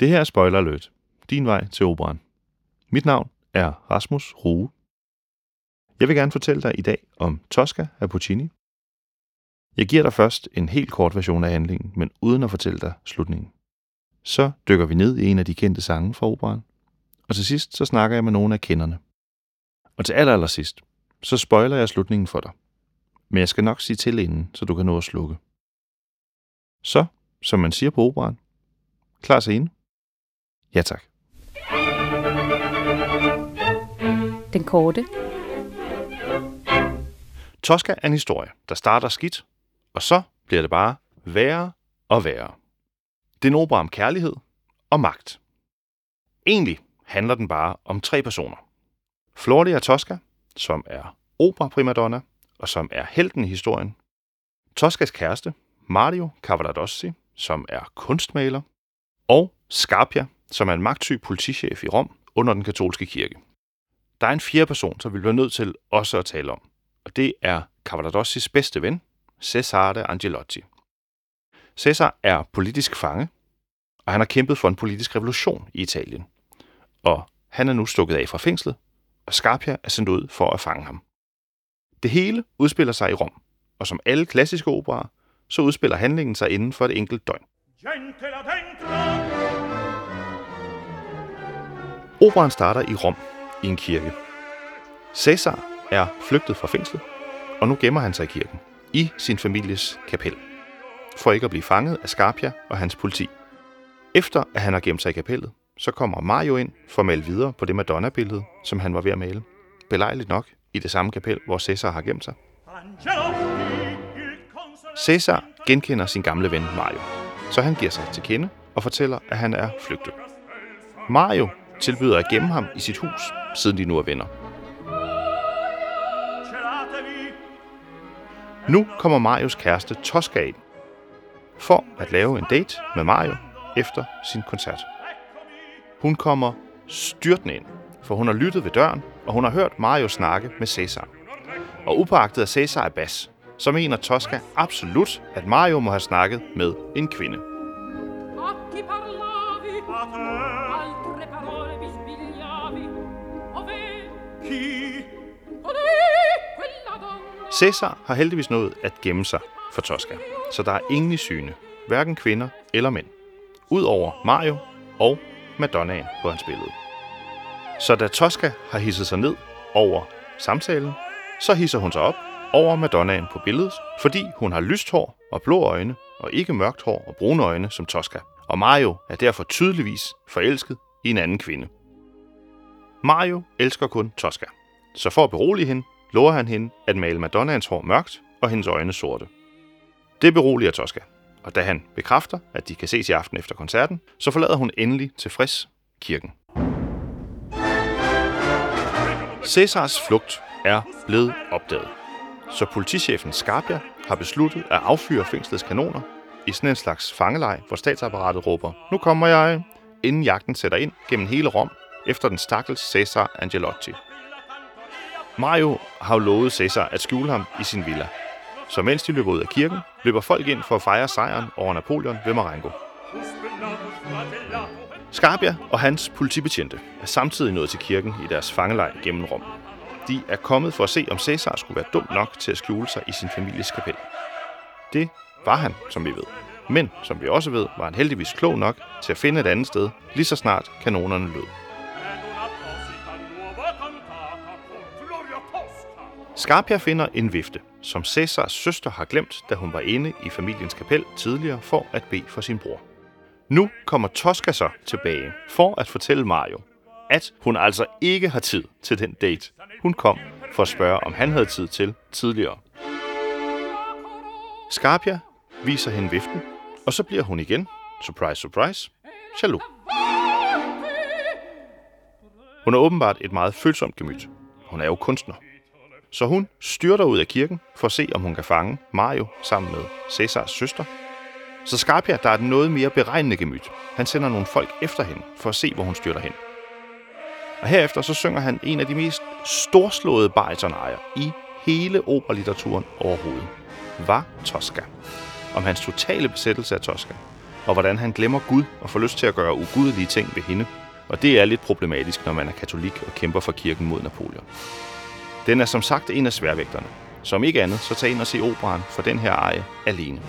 Det her er Spoiler Alert. Din vej til operan. Mit navn er Rasmus Rue. Jeg vil gerne fortælle dig i dag om Tosca af Puccini. Jeg giver dig først en helt kort version af handlingen, men uden at fortælle dig slutningen. Så dykker vi ned i en af de kendte sange fra operan, og til sidst så snakker jeg med nogle af kenderne. Og til aller, aller sidst, så spoiler jeg slutningen for dig. Men jeg skal nok sige til inden, så du kan nå at slukke. Så, som man siger på operan, klar scene? Ja tak. Den korte. Tosca er en historie, der starter skidt, og så bliver det bare værre og værre. Det er en opera om kærlighed og magt. Egentlig handler den bare om tre personer. Floria Tosca, som er opera primadonna, og som er helten i historien. Toscas kæreste, Mario Cavaradossi, som er kunstmaler. Og Scarpia, som er en magtsyg politichef i Rom under den katolske kirke. Der er en fjerde person, som vi bliver nødt til også at tale om, og det er Cavaradossis bedste ven, Cesare Angelotti. Cesar er politisk fange, og han har kæmpet for en politisk revolution i Italien. Og han er nu stukket af fra fængslet, og Scarpia er sendt ud for at fange ham. Det hele udspiller sig i Rom, og som alle klassiske operer, så udspiller handlingen sig inden for et enkelt døgn. Operaen starter i Rom, i en kirke. Cæsar er flygtet fra fængslet, og nu gemmer han sig i kirken, i sin families kapel, for ikke at blive fanget af Scarpia og hans politi. Efter at han har gemt sig i kapellet, så kommer Mario ind for at male videre på det Madonna-billede, som han var ved at male. Belejligt nok i det samme kapel, hvor Cæsar har gemt sig. Cæsar genkender sin gamle ven Mario, så han giver sig til kende og fortæller, at han er flygtet. Mario tilbyder at gemme ham i sit hus, siden de nu er venner. Nu kommer Marios kæreste Tosca ind for at lave en date med Mario efter sin koncert. Hun kommer styrtende ind, for hun har lyttet ved døren, og hun har hørt Mario snakke med Cæsar. Og upåagtet at Cæsar er bas, så mener Tosca absolut, at Mario må have snakket med en kvinde. Parlavi? Cæsar har heldigvis nået at gemme sig for Tosca, så der er ingen i syne, hverken kvinder eller mænd, udover Mario og Madonnaen på hans billede. Så da Tosca har hisset sig ned over samtalen, så hisser hun sig op over Madonnaen på billedet, fordi hun har lyst hår og blå øjne, og ikke mørkt hår og brune øjne som Tosca. Og Mario er derfor tydeligvis forelsket i en anden kvinde. Mario elsker kun Tosca, så for at berolige hende, lover han hende at male Madonnaens hår mørkt og hendes øjne sorte. Det beroliger Tosca, og da han bekræfter, at de kan ses i aften efter koncerten, så forlader hun endelig tilfreds kirken. Cæsars flugt er blevet opdaget, så politichefen Scarpia har besluttet at affyre fængslets kanoner i sådan en slags fangelej, hvor statsapparatet råber, nu kommer jeg, inden jagten sætter ind gennem hele Rom efter den stakkels Cæsar Angelotti. Mario har jo lovet Cæsar at skjule ham i sin villa, så mens de løber ud af kirken, løber folk ind for at fejre sejren over Napoleon ved Marengo. Scarpia og hans politibetjente er samtidig nået til kirken i deres fangelej gennem Rom. De er kommet for at se, om Cæsar skulle være dum nok til at skjule sig i sin families kapel. Det var han, som vi ved. Men, som vi også ved, var han heldigvis klog nok til at finde et andet sted, lige så snart kanonerne lød. Scarpia finder en vifte, som Cæsars søster har glemt, da hun var inde i familiens kapel tidligere for at bede for sin bror. Nu kommer Tosca så tilbage for at fortælle Mario, at hun altså ikke har tid til den date. Hun kom for at spørge, om han havde tid til tidligere. Scarpia viser hende viften, og så bliver hun igen, surprise, surprise, jaloux. Hun er åbenbart et meget følsomt gemyt. Hun er jo kunstner. Så hun styrter ud af kirken for at se, om hun kan fange Mario sammen med Cæsars søster. Så Scarpia, der er den noget mere beregnende gemyt. Han sender nogle folk efter hende for at se, hvor hun styrter hen. Og herefter så synger han en af de mest storslåede baritonejer i hele operalitteraturen overhovedet. Var Tosca. Om hans totale besættelse af Tosca. og hvordan han glemmer Gud og får lyst til at gøre ugudelige ting ved hende. Og det er lidt problematisk, når man er katolik og kæmper for kirken mod Napoleon. Den er som sagt en af sværvægterne. Som ikke andet, så tag ind og se operan for den her eje alene.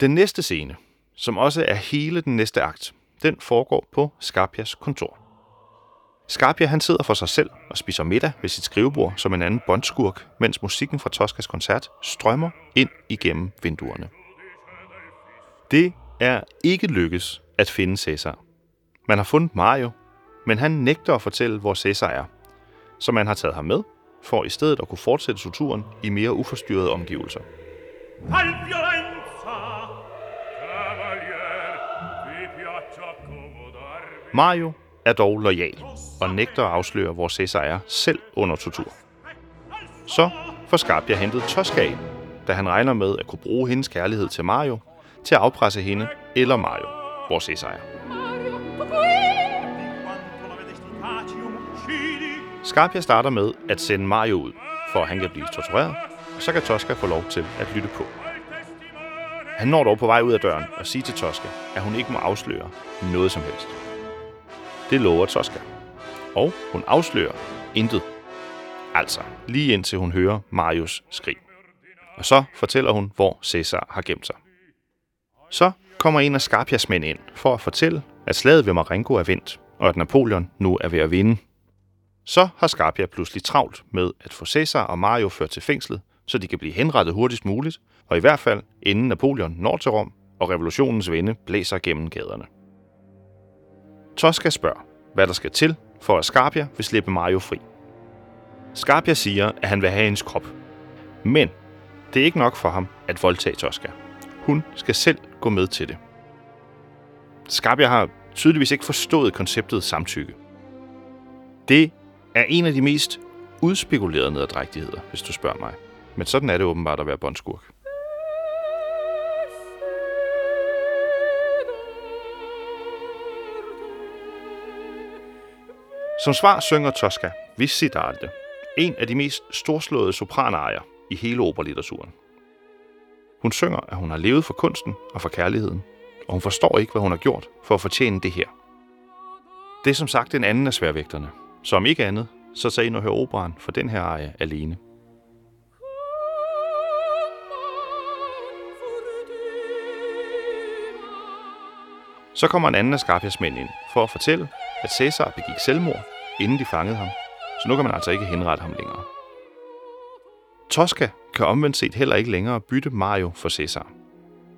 Den næste scene, som også er hele den næste akt, den foregår på Scarpias kontor. Scarpia han sidder for sig selv og spiser middag ved sit skrivebord som en anden bondskurk, mens musikken fra Toscas koncert strømmer ind igennem vinduerne. Det er ikke lykkes at finde Cæsar. Man har fundet Mario, men han nægter at fortælle, hvor Cæsar er. Så man har taget ham med, for i stedet at kunne fortsætte turen i mere uforstyrrede omgivelser. Al. Mario er dog lojal og nægter at afsløre, hvor Cæsar er, selv under tortur. Så får Scarpia hentet Tosca ind, da han regner med at kunne bruge hendes kærlighed til Mario til at afpresse hende eller Mario, hvor Cæsar er. Scarpia starter med at sende Mario ud, for at han kan blive tortureret, og så kan Tosca få lov til at lytte på. Han når dog på vej ud af døren og siger til Tosca, at hun ikke må afsløre noget som helst. Det lover Tosca. Og hun afslører intet. Altså, lige indtil hun hører Marius skrig. Og så fortæller hun, hvor Cæsar har gemt sig. Så kommer en af Scarpias mænd ind for at fortælle, at slaget ved Marengo er vendt, og at Napoleon nu er ved at vinde. Så har Scarpia pludselig travlt med at få Cæsar og Mario ført til fængslet, så de kan blive henrettet hurtigst muligt, og i hvert fald inden Napoleon når til Rom, og revolutionens vinde blæser gennem gaderne. Tosca spørger, hvad der skal til, for at Scarpia vil slippe Mario fri. Scarpia siger, at han vil have hendes krop. Men det er ikke nok for ham at voldtage Tosca. Hun skal selv gå med til det. Scarpia har tydeligvis ikke forstået konceptet samtykke. Det er en af de mest udspekulerede nederdrægtigheder, hvis du spørger mig. Men sådan er det åbenbart at være bondskurk. Som svar synger Tosca Visidarte, en af de mest storslåede sopranarier i hele operalitteraturen. Hun synger, at hun har levet for kunsten og for kærligheden, og hun forstår ikke, hvad hun har gjort for at fortjene det her. Det er som sagt en anden af sværvægterne, så om ikke andet, så tag ind og hør operan for den her eje alene. Så kommer en anden af Skarpias mænd ind for at fortælle, at Cæsar begik selvmord, inden de fangede ham, så nu kan man altså ikke henrette ham længere. Tosca kan omvendt set heller ikke længere bytte Mario for Cæsar.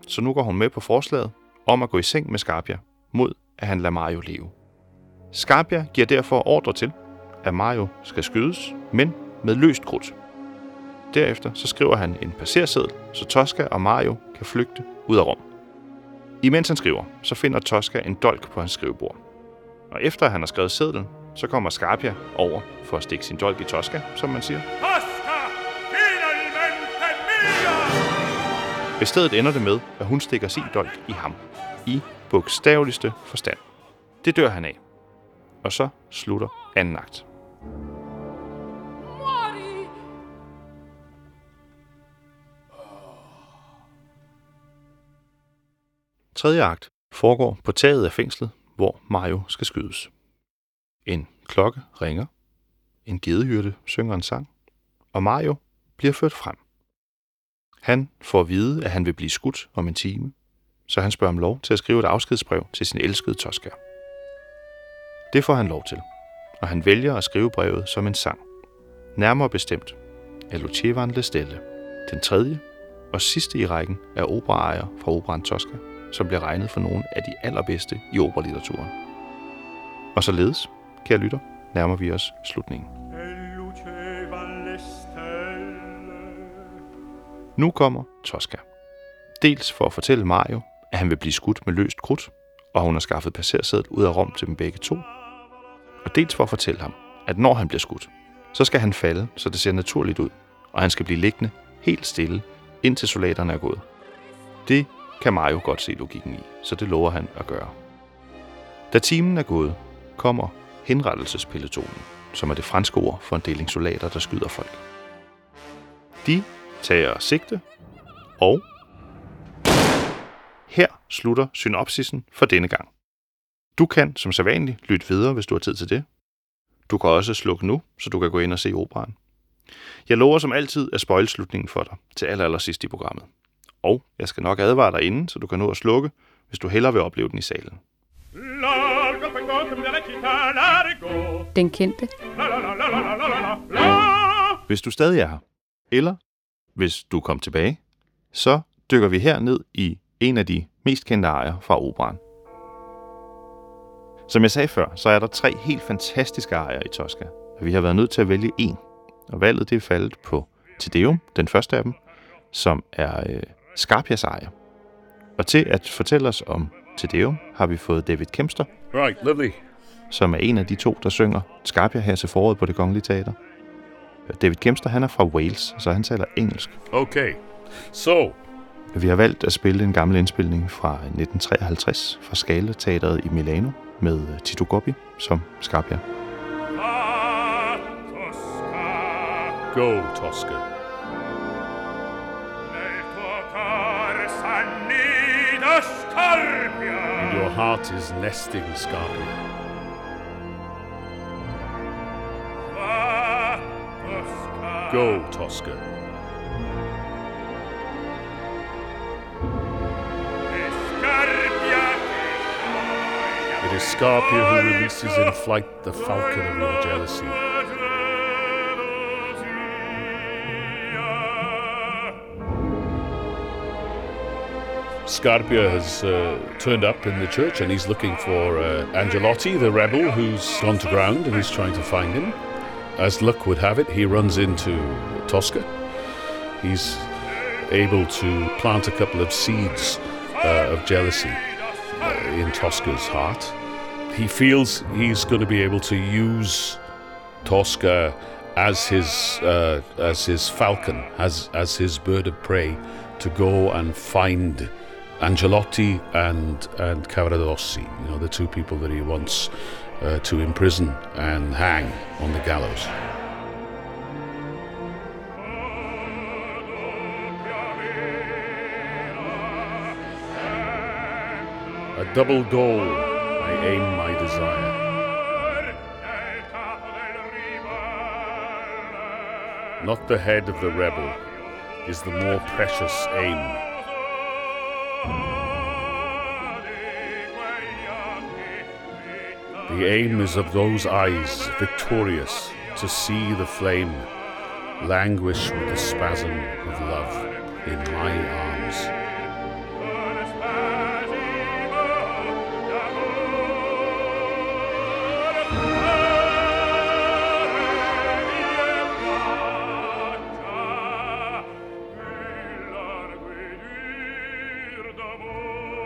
Så nu går hun med på forslaget om at gå i seng med Scarpia, mod at han lader Mario leve. Scarpia giver derfor ordre til, at Mario skal skydes, men med løst krudt. Derefter så skriver han en passerseddel, så Tosca og Mario kan flygte ud af Rom. Imens han skriver, så finder Tosca en dolk på hans skrivebord. Og efter han har skrevet sedlen, så kommer Scarpia over for at stikke sin dolk i Tosca, som man siger. I stedet ender det med, at hun stikker sin dolk i ham. I bogstaveligste forstand. Det dør han af. Og så slutter anden akt. Tredje akt foregår på taget af fængslet, hvor Mario skal skydes. En klokke ringer, en gedehyrde synger en sang, og Mario bliver ført frem. Han får at vide, at han vil blive skudt om en time, så han spørger om lov til at skrive et afskedsbrev til sin elskede Tosca. Det får han lov til, og han vælger at skrive brevet som en sang. Nærmere bestemt af Lucevan Lestelle, den tredje og sidste i rækken af operaer fra operan Tosca, som bliver regnet for nogle af de allerbedste i operalitteraturen. Og således, kære lytter, nærmer vi os slutningen. Le stelle. Nu kommer Tosca. Dels for at fortælle Mario, at han vil blive skudt med løst krudt, og hun har skaffet passersædet ud af Rom til dem begge to. Og dels for at fortælle ham, at når han bliver skudt, så skal han falde, så det ser naturligt ud, og han skal blive liggende helt stille, indtil soldaterne er gået. Det kan Mario godt se logikken i, så det lover han at gøre. Da timen er gået, kommer henrettelsespeletonen, som er det franske ord for en deling soldater, der skyder folk. De tager sigte, og her slutter synopsisen for denne gang. Du kan, som sædvanligt, lytte videre, hvis du har tid til det. Du kan også slukke nu, så du kan gå ind og se operaen. Jeg lover som altid at spoil slutningen for dig til aller, aller sidst i programmet. Og jeg skal nok advare dig inden, så du kan nå at slukke, hvis du hellere vil opleve den i salen. Den kendte. Hvis du stadig er her, eller hvis du kom tilbage, så dykker vi her ned i en af de mest kendte arier fra operan. Som jeg sagde før, så er der tre helt fantastiske arier i Tosca, og vi har været nødt til at vælge en. Og valget det er faldet på Te Deum, den første af dem, som er øh, Scarpias arie. Og til at fortælle os om Te Deum har vi fået David Kempster, Right, lovely. som er en af de to, der synger Scarpia her til foråret på det kongelige teater. David Kempster, han er fra Wales, så han taler engelsk. Okay. So, Vi har valgt at spille en gammel indspilning fra 1953 fra Scala Teatret i Milano med Tito Goppi som Skarpia. Go, Tosca. And your heart is nesting, Scarpia. Go, Tosca. Is Scarpia who releases in flight the falcon of your jealousy. Scarpia has uh, turned up in the church and he's looking for uh, Angelotti, the rebel who's gone to ground, and he's trying to find him. As luck would have it, he runs into Tosca. He's able to plant a couple of seeds uh, of jealousy uh, in Tosca's heart. He feels he's going to be able to use Tosca as his uh, as his falcon, as as his bird of prey, to go and find Angelotti and and Cavaradossi. You know, the two people that he wants uh, to imprison and hang on the gallows. A double goal, I aim my desire. Not the head of the rebel is the more precious aim. The aim is of those eyes, victorious, to see the flame languish with the spasm of love in my arms.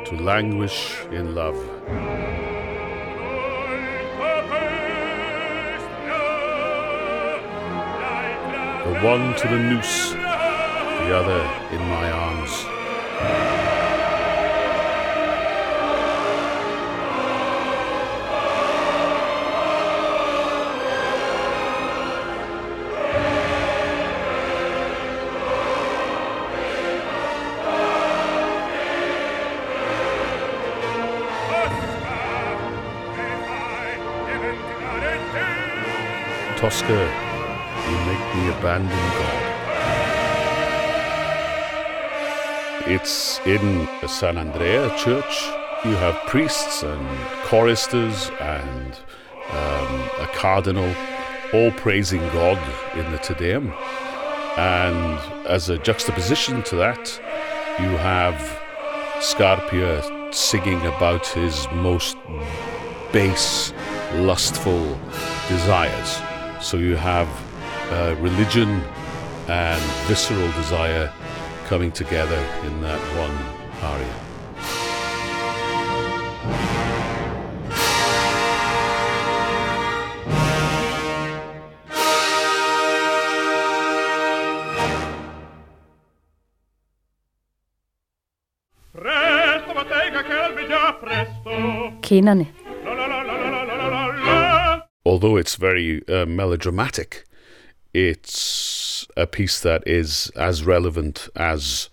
To languish in love. The one to the noose, the other in my arms. Tosca, you make me abandon God. It's in the San Andrea church. You have priests and choristers and um, a cardinal all praising God in the Te Deum. And as a juxtaposition to that, you have Scarpia singing about his most base, lustful desires. So you have uh, religion and visceral desire coming together in that one aria. Presto, Although it's very uh, melodramatic, it's a piece that is as relevant as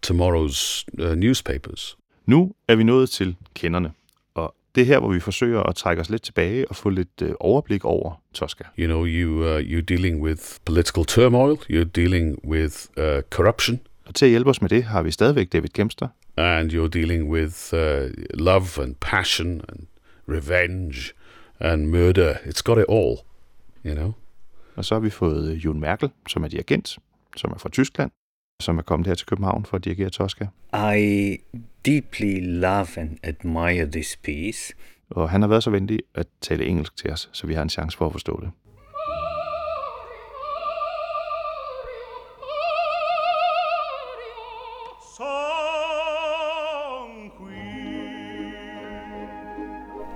tomorrow's uh, newspapers. Nu er vi nået til kenderne, og det er her, hvor vi forsøger at trække os lidt tilbage og få lidt øh, overblik over Tosca. You know, you uh, you're dealing with political turmoil. You're dealing with uh, corruption, Og til at hjælpe os med det, har vi stadigvæk David Kempster, and you're dealing with uh, love and passion and revenge and murder. It's got it all. You know. og så har vi fået øh, Jon Merkel, som er dirigent, som er fra Tyskland, som er kommet her til København for at dirigere Tosca. I deeply love and admire this piece. Og han har været så venlig at tale engelsk til os, så vi har en chance for at forstå det.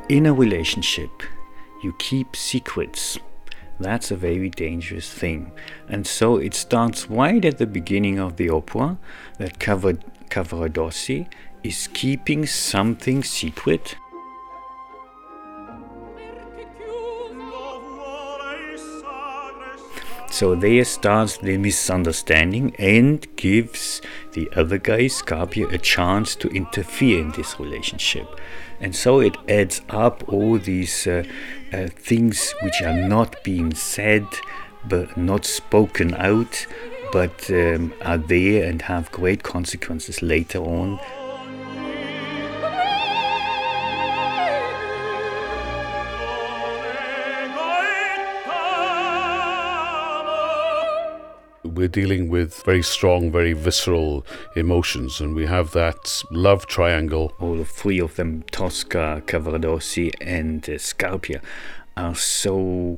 In a relationship, you keep secrets. That's a very dangerous thing. And so it starts right at the beginning of the opera that Cava- Cavaradossi is keeping something secret. So there starts the misunderstanding and gives the other guy, Scarpia, a chance to interfere in this relationship. And so it adds up all these uh, uh, things which are not being said, but not spoken out, but um, are there and have great consequences later on. We're dealing with very strong, very visceral emotions, and we have that love triangle all three of them, Tosca, Cavaradossi, and uh, Scarpia, are so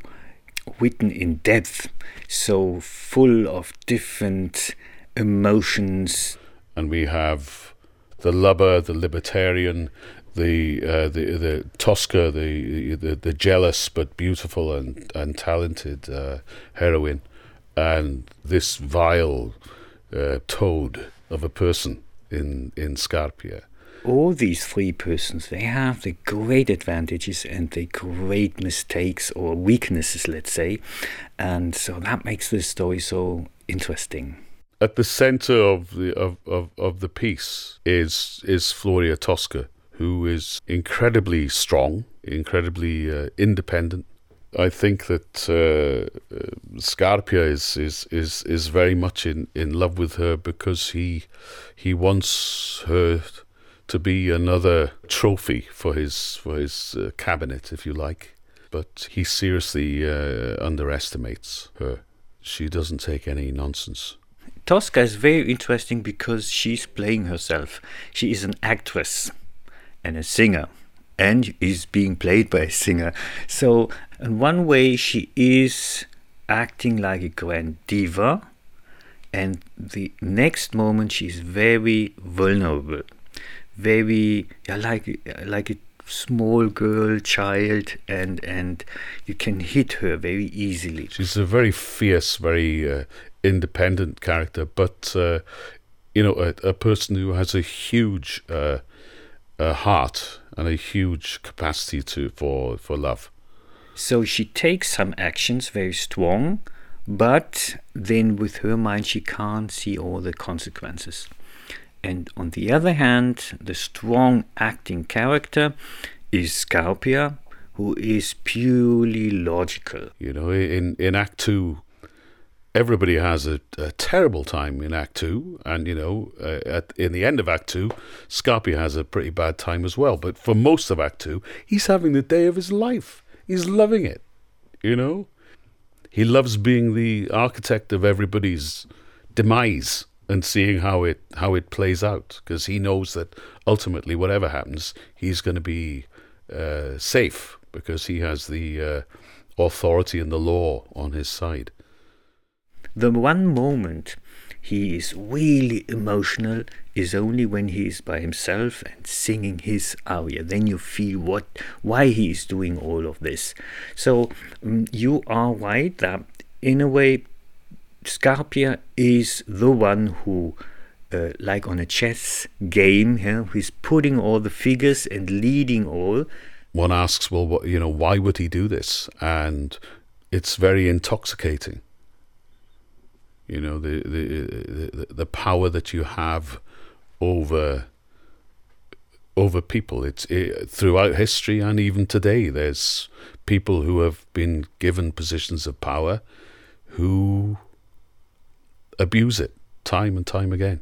written in depth, so full of different emotions. and we have the lubber, the libertarian, the uh, the the Tosca, the, the the jealous but beautiful and and talented uh, heroine, and this vile uh, toad of a person in in Scarpia. All these three persons, they have the great advantages and the great mistakes or weaknesses, let's say, and so that makes the story so interesting. At the center of the of, of, of the piece is is Floria Tosca, who is incredibly strong, incredibly uh, independent. I think that uh, uh, Scarpia is, is is is very much in, in love with her because he he wants her to be another trophy for his for his uh, cabinet, if you like. But he seriously uh, underestimates her. She doesn't take any nonsense. Tosca is very interesting because she's playing herself. She is an actress and a singer and is being played by a singer. So, in one way, she is acting like a grand diva, and the next moment, she's very vulnerable, very yeah, like like a small girl, child, and and you can hit her very easily. She's a very fierce, very uh, independent character, but uh, you know, a, a person who has a huge uh, uh, heart and a huge capacity to for for love. So she takes some actions very strong, but then with her mind she can't see all the consequences. And on the other hand, the strong acting character is Scarpia, who is purely logical. You know, in in Act Two, everybody has a, a terrible time in Act Two, and you know, uh, at in the end of Act Two, Scarpia has a pretty bad time as well. But for most of Act Two, he's having the day of his life. He's loving it. You know, he loves being the architect of everybody's demise and seeing how it how it plays out because he knows that ultimately, whatever happens, he's going to be uh, safe because he has the uh, authority and the law on his side. The one moment he is really emotional is only when he is by himself and singing his aria. Then you feel what why he is doing all of this. So mm, you are right that in a way Scarpia is the one who uh, like on a chess game, yeah, who's putting all the figures and leading all. One asks, well, what, you know, why would he do this? And it's very intoxicating. You know the the the, the power that you have over over people. It's it, throughout history and even today. There's people who have been given positions of power who abuse it time and time again.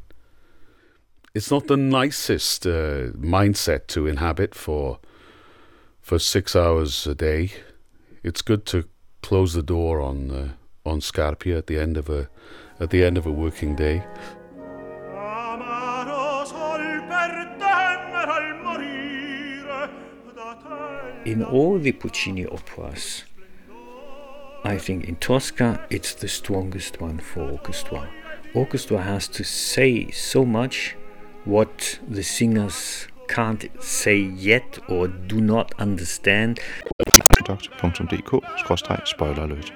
It's not the nicest uh, mindset to inhabit for for six hours a day. It's good to close the door on uh, on Scarpia at the end of a at the end of a working day. Amaro sol per temere al morire da te In all the Puccini operas, I think in Tosca it's the strongest one for orchestra. Orchestra has to say so much what the singers can't say yet or do not understand. Product.dk-spoiler alert.